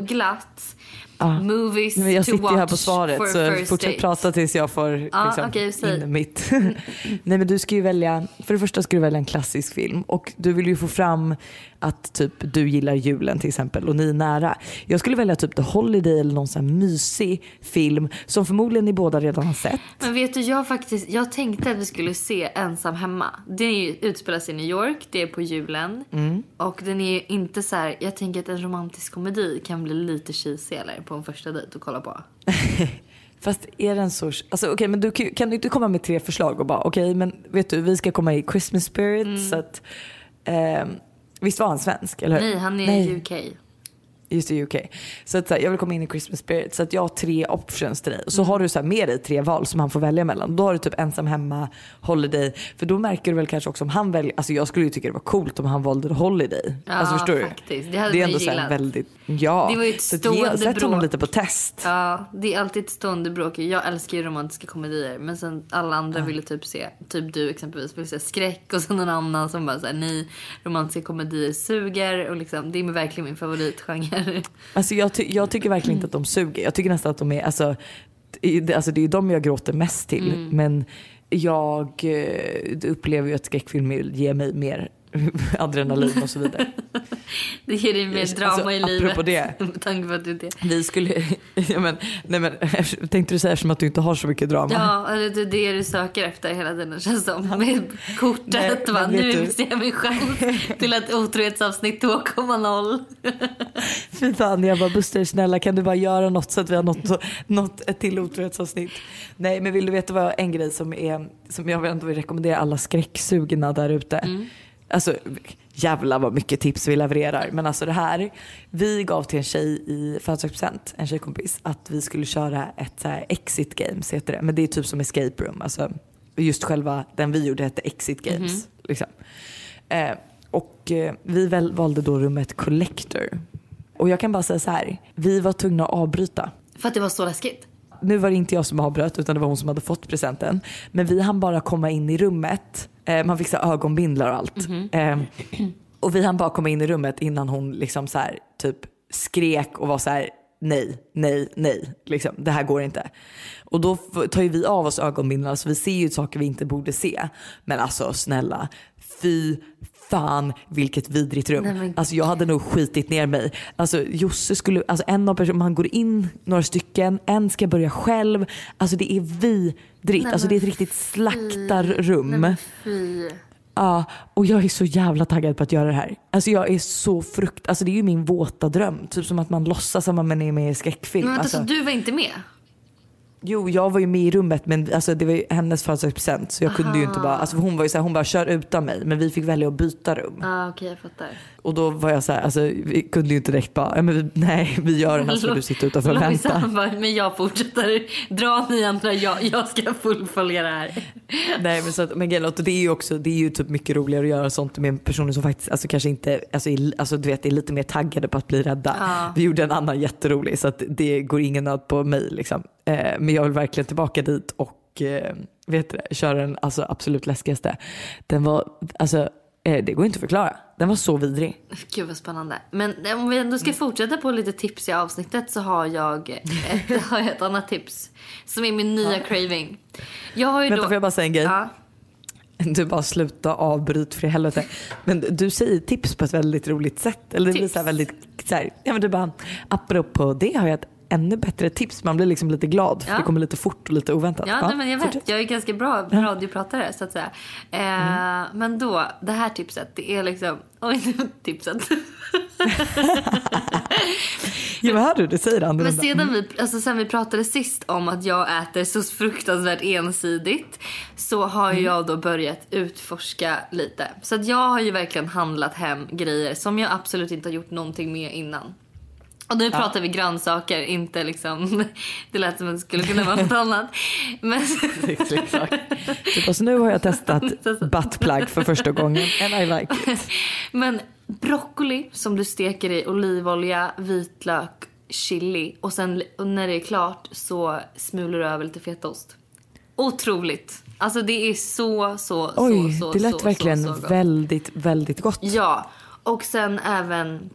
Ja. movies Men jag to sitter watch ju här på svaret så fortsätt prata tills jag får Ja, liksom, säg. in mitt. Nej men du ska ju välja, för det första ska du välja en klassisk film och du vill ju få fram att typ du gillar julen till exempel och ni är nära. Jag skulle välja typ The Holiday eller någon sån här mysig film som förmodligen ni båda redan har sett. Men vet du, jag faktiskt, jag tänkte att vi skulle se Ensam hemma. Den är ju, utspelar sig i New York, det är på julen. Mm. Och den är ju inte så här, jag tänker att en romantisk komedi kan bli lite cheesy eller på en första dejt att kolla på. Fast är den så, alltså okej men du kan, du inte komma med tre förslag och bara okej men vet du vi ska komma i Christmas spirit så att ehm, Visst var han svensk? Eller hur? Nej, han är Nej. i UK. Just det, UK. Så att så här, jag vill komma in i Christmas spirit. Så att jag har tre options till dig. Och så har du så här med dig tre val som han får välja mellan. Då har du typ ensam hemma, holiday. För då märker du väl kanske också om han väljer, alltså jag skulle ju tycka det var coolt om han valde holiday. Ja, alltså förstår du? faktiskt. Det hade det är ändå ju så gillat. väldigt, ja. Det var ju ett Så att stående Sätt honom lite på test. Ja, det är alltid ett stående bråk. Jag älskar ju romantiska komedier. Men sen alla andra ville typ se, typ du exempelvis, vill se skräck. Och så någon annan som bara såhär, nej, romantiska komedier suger. Och liksom, det är verkligen min favoritgenre. Alltså jag, ty- jag tycker verkligen inte att de suger. Jag tycker nästan att de är, alltså, det, alltså det är de jag gråter mest till. Mm. Men jag eh, upplever ju att skräckfilmer ger mig mer adrenalin och så vidare. Det ger dig mer Alltså, drama i apropå livet. det. Med tanke på att du det. Vi skulle, ja men, nej men tänkte du säga eftersom att du inte har så mycket drama? Ja, det är det du söker efter hela tiden känns som. Med kortet. Nej, va? Nu du- ser jag min chans till ett otrohetsavsnitt 2,0. Fy fan, jag bara Buster snälla kan du bara göra något så att vi har nått ett till otrohetsavsnitt. Nej men vill du veta vad en grej som är, som jag ändå vill rekommendera alla skräcksugna där ute. Mm. Alltså jävla vad mycket tips vi levererar. Men alltså det här, vi gav till en tjej i födelsedagspresent, en tjejkompis, att vi skulle köra ett så här exit games heter det. Men det är typ som escape room. Alltså, just själva den vi gjorde hette exit games. Liksom. Eh, och eh, vi väl, valde då rummet collector. Och jag kan bara säga så här, vi var tvungna att avbryta. För att det var så läskigt. Nu var det inte jag som avbröt utan det var hon som hade fått presenten. Men vi hann bara komma in i rummet. Eh, man fick så ögonbindlar och allt. Eh, och vi hann bara komma in i rummet innan hon liksom så här, typ skrek och var så här nej, nej, nej. Liksom, det här går inte. Och då tar ju vi av oss ögonbindlarna så vi ser ju saker vi inte borde se. Men alltså snälla, fy fan vilket vidrigt rum. Nej, Alltså jag hade nog skitit ner mig. Alltså Josse skulle, alltså en av personerna, man går in några stycken, en ska börja själv. Alltså det är vidrigt. Nej, Alltså det är ett riktigt slaktarrum. Nej. Ja, och jag är så jävla taggad på att göra det här. Alltså jag är så frukt, alltså det är ju min våta dröm. Typ som att man låtsas att man är med i skräckfilm. Men vänta, alltså, så du var inte med? Jo, jag var ju med i rummet men alltså, det var ju hennes födelsedagspresent så jag kunde ju inte bara, alltså hon var ju så här, hon bara kör utan mig men vi fick välja att byta rum. Ja ah, okej jag fattar. Och då var jag så här, alltså vi kunde ju inte direkt bara, men nej vi gör den här så du sitta utanför och vänta. bara, men jag fortsätter. Dra ni andra, jag, jag ska fullfölja det här. Nej men, så att, men att det är ju också, det är ju typ mycket roligare att göra sånt med personer som faktiskt, alltså kanske inte, alltså, är, alltså du vet är lite mer taggade på att bli rädda. Ja. Vi gjorde en annan jätterolig så att det går ingen nöd på mig liksom. Eh, men jag vill verkligen tillbaka dit och eh, vet du det, köra den alltså, absolut läskigaste. Den var, alltså eh, det går inte att förklara. Den var så vidrig. Gud vad spännande. Men om vi ändå ska fortsätta på lite tips i avsnittet så har jag ett, har jag ett annat tips. Som är min nya craving. Jag har ju Vänta då... får jag bara säga en grej? Ja. Du bara sluta avbryt för i helvete. Men du säger tips på ett väldigt roligt sätt. Eller det blir Tips. så här väldigt, så här, ja men du bara, apropå det har jag ett ännu bättre tips. Man blir liksom lite glad för Ja. det kommer lite fort och lite oväntat. Ja, nej, men jag vet. fortsätt. Jag är ganska bra radiopratare så att säga. Eh, Men då, det här tipset, det är liksom... Oj, tipset. Ja men hör du, säger det Men annorlunda. sedan vi, alltså sen vi pratade sist om att jag äter så fruktansvärt ensidigt så har Mm. jag då börjat utforska lite. Så att jag har ju verkligen handlat hem grejer som jag absolut inte har gjort någonting med innan. Och nu pratar vi grönsaker, inte liksom... Det lät som att det skulle kunna vara något annat. Men. Typ, alltså, nu har jag testat buttplug för första gången and I like it. men broccoli som du steker i olivolja, vitlök chili och sen och när det är klart så smular du över lite fetaost. Otroligt! Alltså det är så, så, Oj, så, så, det lät så, verkligen så, så väldigt, väldigt gott. Ja, och sen även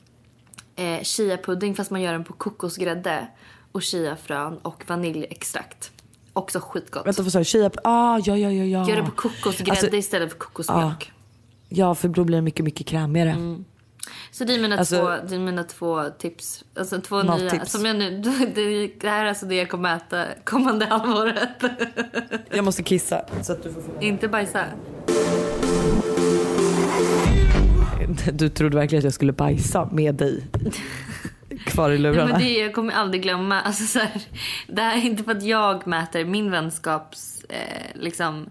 eh, chia-pudding fast man gör den på kokosgrädde och chiafrön och vaniljextrakt. Också skitgott. Vänta, du? Chia? Ah, ja, ja, ja, ja. Gör det på kokosgrädde Alltså, istället för kokosmjölk. Ja, för då blir det mycket, mycket krämigare. Så det är mina, Alltså- två, det är mina två tips. Alltså två nya. Mattips. Som jag nu, det, här är alltså det jag kommer äta kommande halvåret. Jag måste kissa så att du får få Inte bajsa. Du trodde verkligen att jag skulle bajsa med dig kvar i lurarna? men det jag kommer aldrig glömma. Alltså, så här, det här är inte för att jag mäter min vänskaps eh, liksom,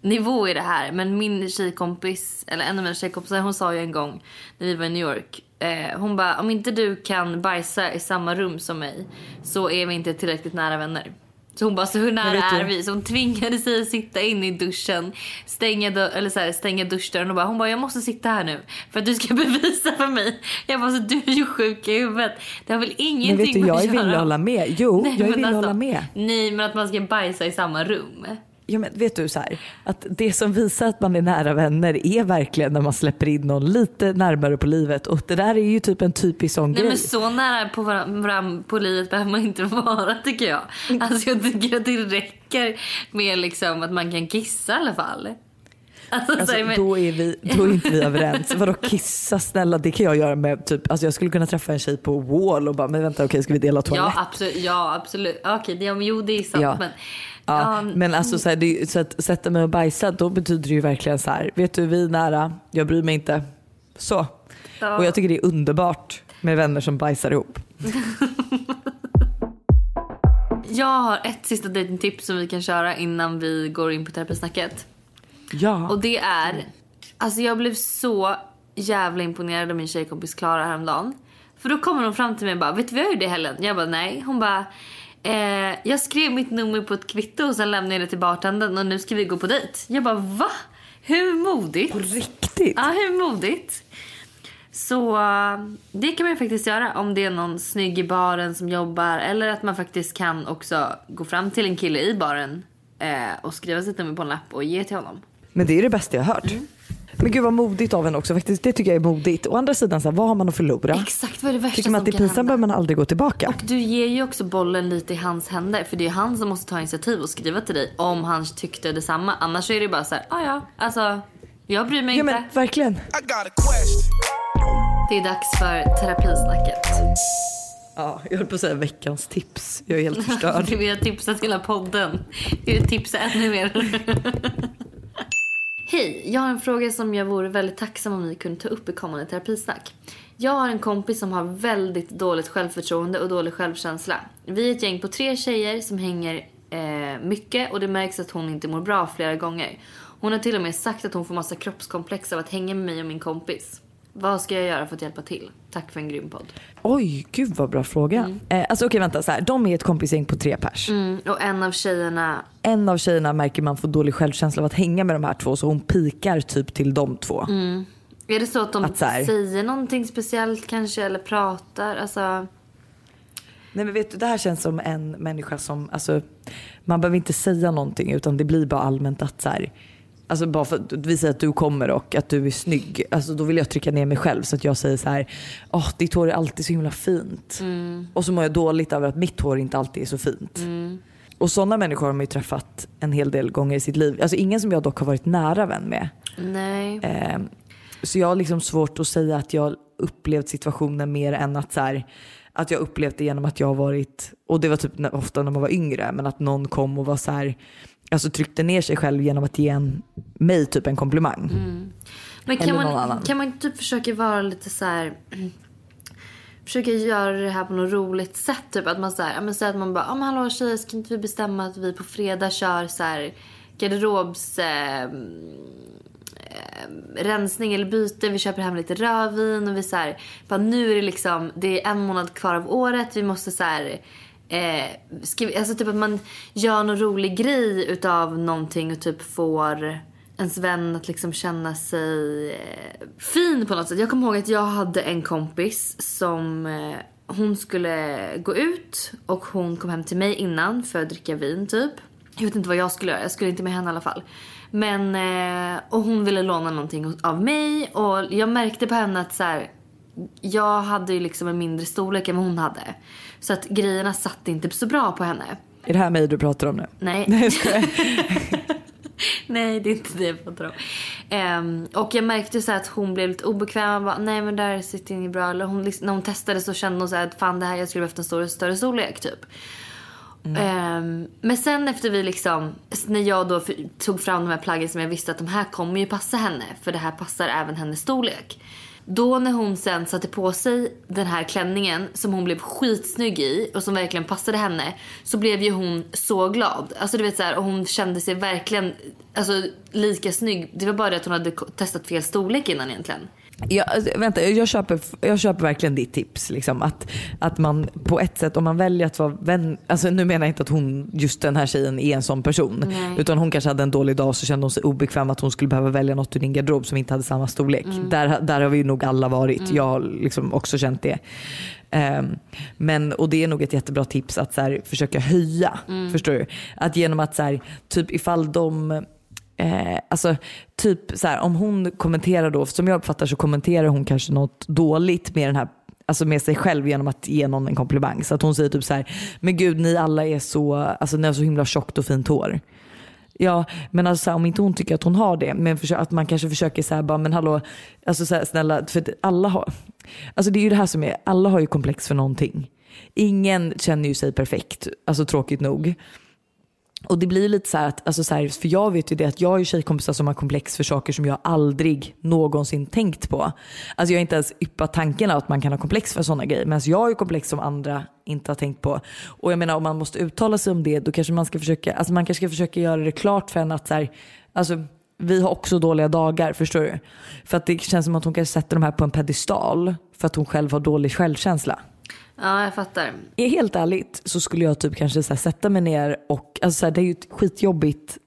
nivå i det här. Men min tjejkompis, eller en av mina tjejkompisar, hon sa ju en gång när vi var i New York. Eh, hon bara, om inte du kan bajsa i samma rum som mig så är vi inte tillräckligt nära vänner. Så hon bara, så hur nära är vi? Så hon tvingade sig att sitta in i duschen, stänga, dö- eller så här, stänga duschdörren och bara, hon bara, jag måste sitta här nu för att du ska bevisa för mig. Jag bara, så du är ju sjuk i huvudet. Det har väl ingenting Men vet du, med jag att är villig göra. att hålla med. Jo, Nej, jag att alltså, hålla med. Nej, men att man ska bajsa i samma rum. Ja, men vet du så här, att det som visar att man är nära vänner är verkligen när man släpper in någon lite närmare på livet och det där är ju typ en typisk sån Nej grej. men så nära på varandra på livet behöver man inte vara tycker jag. Alltså jag tycker att det räcker med liksom att man kan kissa i alla fall. Alltså, Alltså, här, men, då, är vi, då är inte vi överens. Vadå kissa snälla det kan jag göra med typ, alltså jag skulle kunna träffa en tjej på Wall och bara men vänta okej ska vi dela toalett? ja absolut, ja absolut. Okej, det, ja, men jo det är sant Ja. men. Ja, men alltså så, här, det, så att sätta mig och bajsa då betyder det ju verkligen så här, vet du vi är nära, jag bryr mig inte. Så. Ja. Och jag tycker det är underbart med vänner som bajsar ihop. Jag har ett sista dejtingtips som vi kan köra innan vi går in på terapisnacket. Ja. Och det är, alltså jag blev så jävla imponerad av min tjejkompis Klara häromdagen. För då kommer hon fram till mig och bara, vet du vad jag gjorde i helgen? Jag bara nej. Hon bara, eh, jag skrev mitt nummer på ett kvitto och sen lämnade jag det till bartendern och nu ska vi gå på dejt. Jag bara va? Hur modigt? På riktigt? Ja, hur modigt? Så eh, det kan man ju faktiskt göra om det är någon snygg i baren som jobbar eller att man faktiskt kan också gå fram till en kille i baren eh, och skriva sitt nummer på en lapp och ge till honom. Men det är det bästa jag har hört. Mm. Men gud vad modigt av en också faktiskt. Det tycker jag är modigt. Å andra sidan, så här, vad har man att förlora? Exakt vad är det värsta Tycker man att det är pinsamt behöver man aldrig gå tillbaka. Och du ger ju också bollen lite i hans händer för det är han som måste ta initiativ och skriva till dig om han tyckte detsamma. Annars är det bara så här, ah, ja, alltså jag bryr mig Ja inte. men verkligen. I got a question. Det är dags för terapisnacket. Ja, jag höll på att säga veckans tips. Jag är helt förstörd. Vi har tipsat hela podden. Vi vill tipsa ännu mer. Hej, jag har en fråga som jag vore väldigt tacksam om ni kunde ta upp i kommande terapisnack. Jag har en kompis som har väldigt dåligt självförtroende och dålig självkänsla. Vi är ett gäng på tre tjejer som hänger eh, mycket och det märks att hon inte mår bra flera gånger. Hon har till och med sagt att hon får massa kroppskomplex av att hänga med mig och min kompis. Vad ska jag göra för att hjälpa till? Tack för en grym podd. Oj, gud vad bra fråga. Eh, alltså okej vänta, så här. de är ett kompisgäng på tre pers. Mm, och en av tjejerna En av tjejerna märker man får dålig självkänsla av att hänga med de här två så hon pikar typ till de två. Är det så att de Att så här- säger någonting speciellt kanske eller pratar? Alltså, Nej men vet du, det här känns som en människa som, alltså man behöver inte säga någonting utan det blir bara allmänt att så här, Alltså bara för att vi säger att du kommer och att du är snygg. Alltså då vill jag trycka ner mig själv så att jag säger så här, åh ditt hår är alltid så himla fint. Och så mår jag dåligt över att mitt hår inte alltid är så fint. Och sådana människor har man ju träffat en hel del gånger i sitt liv. Alltså ingen som jag dock har varit nära vän med. nej. Eh, så jag har liksom svårt att säga att jag upplevt situationen mer än att så här, att jag upplevt det genom att jag har varit, och det var typ ofta när man var yngre, men att någon kom och var så här, alltså tryckte ner sig själv genom att ge en, mig typ en komplimang. Men kan eller någon man, annan. kan man typ försöka vara lite så här... Försöka göra det här på något roligt sätt. Typ att man säger, men att man bara, ja men hallå tjejer ska inte vi bestämma att vi på fredag kör så här garderobs... Eh, eh, rensning eller byte, vi köper hem lite rödvin och vi så här, bara nu är det liksom, det är en månad kvar av året, vi måste så här eh, skriva, alltså typ att man gör någon rolig grej utav någonting och typ får ens vän att liksom känna sig eh, fin på något sätt. Jag kommer ihåg att jag hade en kompis som eh, hon skulle gå ut och hon kom hem till mig innan för att dricka vin typ. Jag vet inte vad jag skulle göra, jag skulle inte med henne i alla fall. Men, eh, och hon ville låna någonting av mig och jag märkte på henne att så här, jag hade ju liksom en mindre storlek än vad hon hade. Så att grejerna satt inte så bra på henne. Är det här mig du pratar om nu? Nej. Nej. Nej, det är inte det jag pratar om. Ehm, och jag märkte så att hon blev lite obekväm. och Bara, Nej, men där sitter inget bra. Eller hon, liksom- när hon testade så kände hon så att fan det här jag skulle behövt en större, större storlek typ. Ehm, men sen efter vi liksom, när jag då tog fram de här plaggen som jag visste att de här kommer ju passa henne. För det här passar även hennes storlek. Då när hon sen satte på sig den här klänningen som hon blev skitsnygg i och som verkligen passade henne så blev ju hon så glad. Alltså du vet så här, och hon kände sig verkligen alltså, lika snygg. Det var bara det att hon hade testat fel storlek innan egentligen. Jag, alltså, vänta, jag köper, jag köper verkligen ditt tips. Liksom, att, att man på ett sätt, om man väljer att vara vän, alltså nu menar jag inte att hon, just den här tjejen är en sån person. Nej. Utan hon kanske hade en dålig dag så kände hon sig obekväm att hon skulle behöva välja något ur din garderob som inte hade samma storlek. Där, där har vi nog alla varit. Jag har liksom också känt det. Ehm, men, och det är nog ett jättebra tips att så här, försöka höja. Förstår du? Att genom att så här, typ ifall de Eh, alltså typ så här, om hon kommenterar då, som jag uppfattar så kommenterar hon kanske något dåligt med den här Alltså med sig själv genom att ge någon en komplimang. Så att hon säger typ så här, men gud ni alla är så, alltså ni har så himla tjockt och fint hår. Ja, men alltså, här, om inte hon tycker att hon har det, men försö- att man kanske försöker säga bara, men hallå, alltså så här, snälla, för alla har, alltså det är ju det här som är, alla har ju komplex för någonting. Ingen känner ju sig perfekt, alltså tråkigt nog. Och det blir lite så här att, alltså så här, för jag vet ju det att jag har ju tjejkompisar som har komplex för saker som jag aldrig någonsin tänkt på. Alltså jag har inte ens yppat tanken att man kan ha komplex för sådana grejer. Men alltså jag har ju komplex som andra inte har tänkt på. Och jag menar om man måste uttala sig om det då kanske man ska försöka, alltså man kanske ska försöka göra det klart för henne att så här, alltså vi har också dåliga dagar, förstår du? För att det känns som att hon kanske sätter de här på en pedestal för att hon själv har dålig självkänsla. Ja, jag fattar. Är helt ärligt så skulle jag typ kanske så här sätta mig ner och, alltså så här, det är ju ett skitjobbigt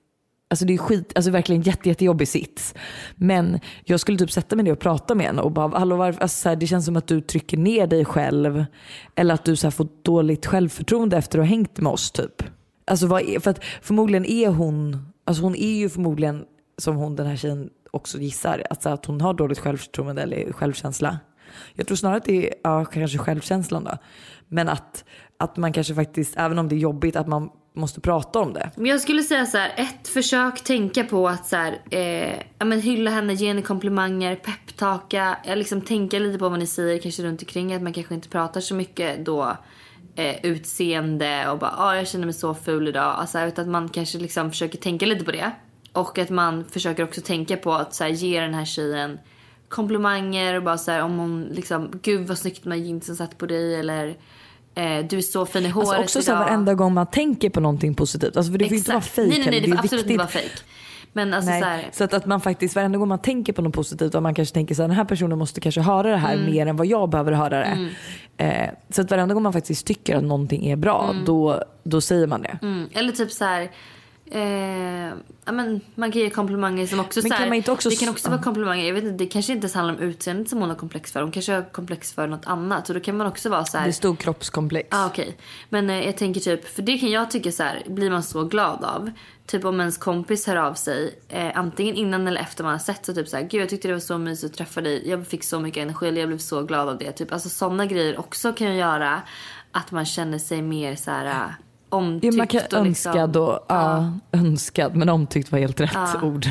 Alltså det är skit, alltså verkligen jätte, jättejobbig sits. Men jag skulle typ sätta mig ner och prata med henne och bara, hallå varför, alltså så här, det känns som att du trycker ner dig själv. Eller att du så här, får dåligt självförtroende efter att ha hängt med oss typ. Alltså vad är, för att förmodligen är hon, alltså hon är ju förmodligen som hon den här tjejen också gissar, alltså att hon har dåligt självförtroende eller självkänsla. Jag tror snarare att det är ja, kanske självkänslan då. Men att, att man kanske faktiskt, även om det är jobbigt, att man måste prata om det. Men jag skulle säga så här, ett försök tänka på att så här, eh, ja, men hylla henne, ge henne komplimanger, pepptaka, ja, liksom tänka lite på vad ni säger kanske runt omkring att man kanske inte pratar så mycket då eh, utseende och bara ah, jag känner mig så ful idag. Alltså, utan att man kanske liksom försöker tänka lite på det. Och att man försöker också tänka på att så här, ge den här tjejen komplimanger och bara så här, om hon liksom gud vad snyggt med jeansen satt på dig eller eh, du är så fin i håret Alltså också så här, idag. varenda gång man tänker på någonting positivt. Alltså för det får ju inte vara Exakt. fejk Nej, nej, nej, det får absolut viktigt. inte vara fejk. Men alltså Nej, så här, så att, att man faktiskt varenda gång man tänker på något positivt och man kanske tänker så här, den här personen måste kanske höra det Mm. här mer än vad jag behöver höra det. Eh, så att varenda gång man faktiskt tycker att någonting är bra, då, då säger man det. mm, eller typ så här. Eh, ja, men man kan ge komplimanger som också Men kan man inte också Det kan också vara komplimanger. Jag vet inte, det kanske inte ens handlar om utseendet som hon har komplex för. Hon kanske har komplex för något annat. Så då kan man också vara så här. Det är stor kroppskomplex. Ah, okej. Men eh, jag tänker typ, för det kan jag tycka så här, blir man så glad av. Typ om ens kompis hör av sig, eh, antingen innan eller efter man har sett så typ så här, gud jag tyckte det var så mysigt att träffa dig, jag fick så mycket energi, eller jag blev så glad av det. Typ, alltså sådana grejer också kan ju göra att man känner sig mer så här eh, omtyckt. Ja, man kan och liksom- önskad och, ja, önskad men omtyckt var helt rätt Ja, ord.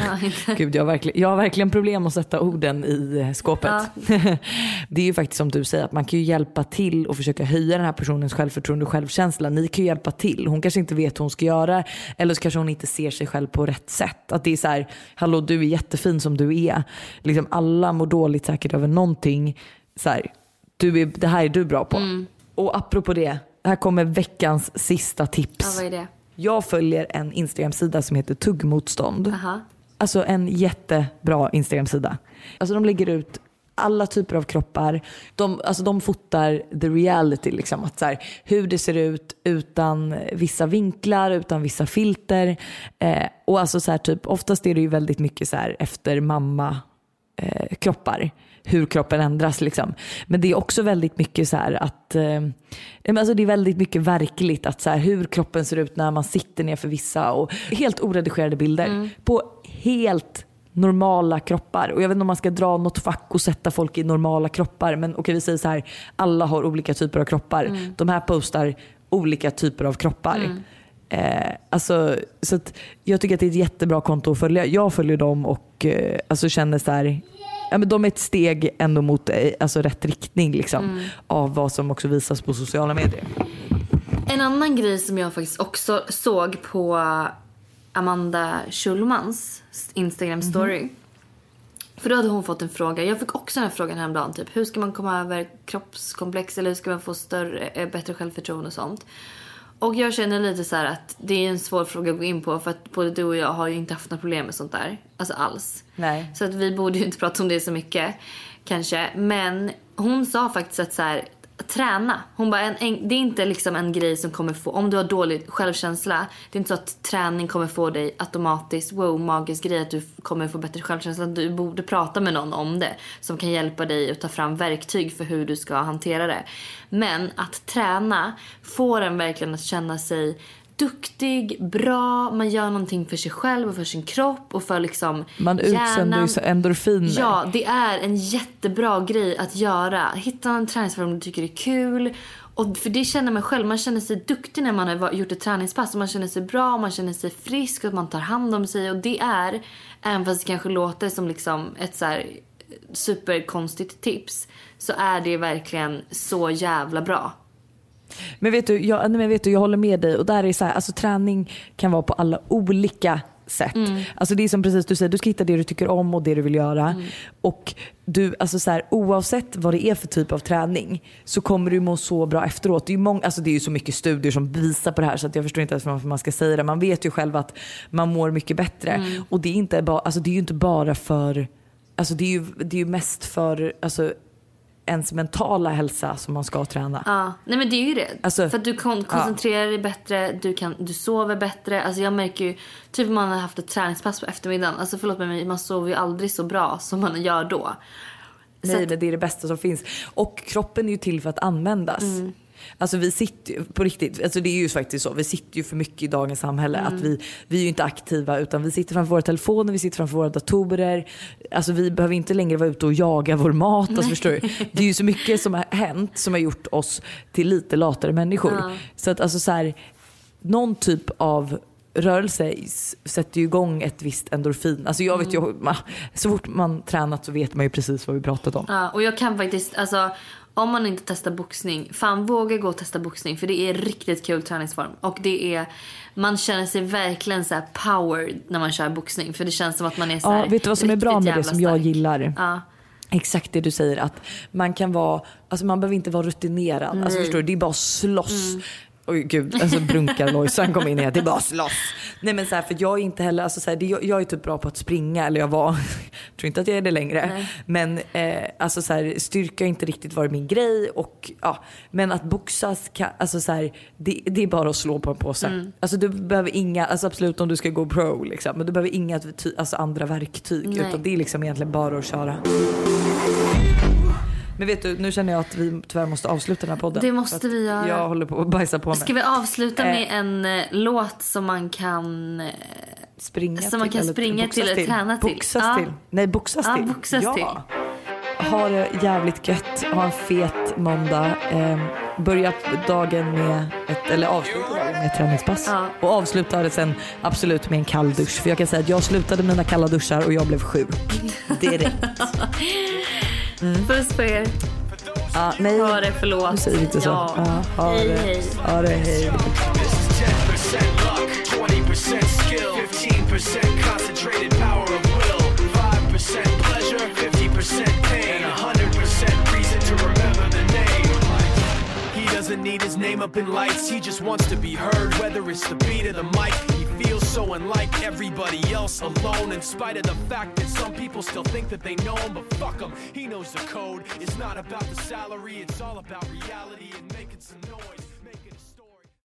ja, Gud, jag, har verkligen, jag har verkligen problem att sätta orden i eh, skåpet. det är ju faktiskt som du säger att man kan ju hjälpa till och försöka höja den här personens självförtroende och självkänsla. Ni kan ju hjälpa till. Hon kanske inte vet hur hon ska göra eller så kanske hon inte ser sig själv på rätt sätt. Att det är så här, hallå du är jättefin som du är. Liksom alla mår dåligt säkert över någonting. Så här, du är, det här är du bra på. Mm. Och apropå det, här kommer veckans sista tips. Ja, vad är det? Jag följer en Instagram-sida som heter Tuggmotstånd. Aha. Alltså en jättebra Instagram-sida. Alltså de lägger ut alla typer av kroppar. De, alltså de fotar the reality, liksom. att så här, hur det ser ut utan vissa vinklar, utan vissa filter. Eh, och alltså så här, typ, oftast är det ju väldigt mycket så här, efter mamma eh, kroppar. Hur kroppen ändras liksom. Men det är också väldigt mycket så här att eh, alltså det är väldigt mycket verkligt att så här, hur kroppen ser ut när man sitter ner för vissa och helt oredigerade bilder på helt normala kroppar. Och jag vet inte om man ska dra något fack och sätta folk i normala kroppar men okej vi säger så här, alla har olika typer av kroppar. De här postar olika typer av kroppar. Eh, alltså, så jag tycker att det är ett jättebra konto att följa. Jag följer dem och eh, alltså känner så här, ja, men de är ett steg ändå mot eh, alltså, rätt riktning liksom, av vad som också visas på sociala medier. En annan grej som jag faktiskt också såg på Amanda Schulmans Instagram story. För då hade hon fått en fråga. Jag fick också den här frågan häromdagen. Typ, hur ska man komma över kroppskomplex eller hur ska man få större, eh, bättre självförtroende och sånt. Och jag känner lite så att det är en svår fråga att gå in på för att både du och jag har ju inte haft några problem med sånt där. Alltså alls. Nej. Så att vi borde ju inte prata om det så mycket kanske. Men hon sa faktiskt att så här, träna. Hon bara, en, en, det är inte liksom en grej som kommer få, om du har dålig självkänsla, det är inte så att träning kommer få dig automatiskt, wow, magisk grej att du kommer få bättre självkänsla. Du borde prata med någon om det som kan hjälpa dig att ta fram verktyg för hur du ska hantera det. Men att träna får en verkligen att känna sig duktig, bra, man gör någonting för sig själv och för sin kropp och för liksom Man utsänder ju så endorfiner. Ja, det är en jättebra grej att göra. Hitta en träningsform du tycker är kul. Och för det känner man själv, man känner sig duktig när man har gjort ett träningspass. Och man känner sig bra, man känner sig frisk och man tar hand om sig. Och det är, även fast det kanske låter som liksom ett så här superkonstigt tips, så är det verkligen så jävla bra. Men vet du, jag, men vet du, jag håller med dig. Och där är så här, alltså, träning kan vara på alla olika sätt. Alltså det är som precis du säger, du ska hitta det du tycker om och det du vill göra. Och du, alltså så här, oavsett vad det är för typ av träning så kommer du må så bra efteråt. Det är ju, många, alltså det är ju så mycket studier som visar på det här så att jag förstår inte ens varför man ska säga det. Man vet ju själv att man mår mycket bättre. Och det är, inte bara, alltså det är ju inte bara för, alltså det är ju, det är ju mest för alltså, ens mentala hälsa som man ska träna. Ja, nej men det är ju det. Alltså, för att du kon- koncentrerar dig bättre, du, kan, du sover bättre. Alltså jag märker ju, typ om man har haft ett träningspass på eftermiddagen. Alltså förlåt mig, man sover ju aldrig så bra som man gör då. Nej, att- men det är det bästa som finns. Och kroppen är ju till för att användas. Mm. Alltså vi sitter ju, på riktigt, alltså det är ju faktiskt så, vi sitter ju för mycket i dagens samhälle. Mm. Att vi, vi är ju inte aktiva utan vi sitter framför våra telefoner, vi sitter framför våra datorer. Alltså vi behöver inte längre vara ute och jaga vår mat. Alltså förstår du? Det är ju så mycket som har hänt som har gjort oss till lite latare människor. Ja. Så att alltså så här, någon typ av rörelse sätter ju igång ett visst endorfin. Alltså jag vet ju, ma- så fort man tränat så vet man ju precis vad vi pratat om. Ja, och jag kan faktiskt, alltså om man inte testar boxning, fan våga gå och testa boxning för det är riktigt kul träningsform. Och det är, man känner sig verkligen så här powered när man kör boxning för det känns som att man är så Ja, vet du vad som är bra med det som jag stark. gillar? Ja. Exakt det du säger att man kan vara, alltså man behöver inte vara rutinerad. Alltså förstår du, det är bara att slåss. Oj gud, alltså brunkar kom in här, det är bara att slåss. Nej men så här, för jag är inte heller, alltså så här, det, jag, jag är typ bra på att springa, eller jag var, tror inte att jag är det längre. Men eh, alltså så här, styrka har inte riktigt varit min grej. Och, ja, men att boxas, kan, alltså så här, det, det är bara att slå på en påse. Alltså du behöver inga, alltså absolut om du ska gå pro liksom, men du behöver inga alltså andra verktyg. Nej. Utan det är liksom egentligen bara att köra. Men vet du, nu känner jag att vi tyvärr måste avsluta den här podden. Det måste vi göra. Jag håller på att bajsa på mig. Ska vi avsluta med Eh. en eh, låt som man kan... Springa Som man till, kan eller springa boxas till eller träna till. Boxas Ja. till. Nej, boxas Ja, till. boxas ja. till. Ha det jävligt gött. Ha en fet måndag. Eh, börja dagen med ett, eller avsluta dagen med ett träningspass. Ja. Och avsluta det sen absolut med en kall dusch. För jag kan säga att jag slutade mina kalla duschar och jag blev sjuk. Direkt. Puss på er. Ja, nej. Ha det, förlåt. Nu säger vi inte så. Ja. Ja, ha hej, det. hej. Ha det, hej. 10% luck, 20% skill, 15% concentrated power of will, 5% pleasure, 50% pain, and 100% reason to remember the name. He doesn't need his name up in lights, he just wants to be heard, whether it's the beat of the mic. He feels so unlike everybody else alone, in spite of the fact that some people still think that they know him, but fuck him, he knows the code. It's not about the salary, it's all about reality and making some noise.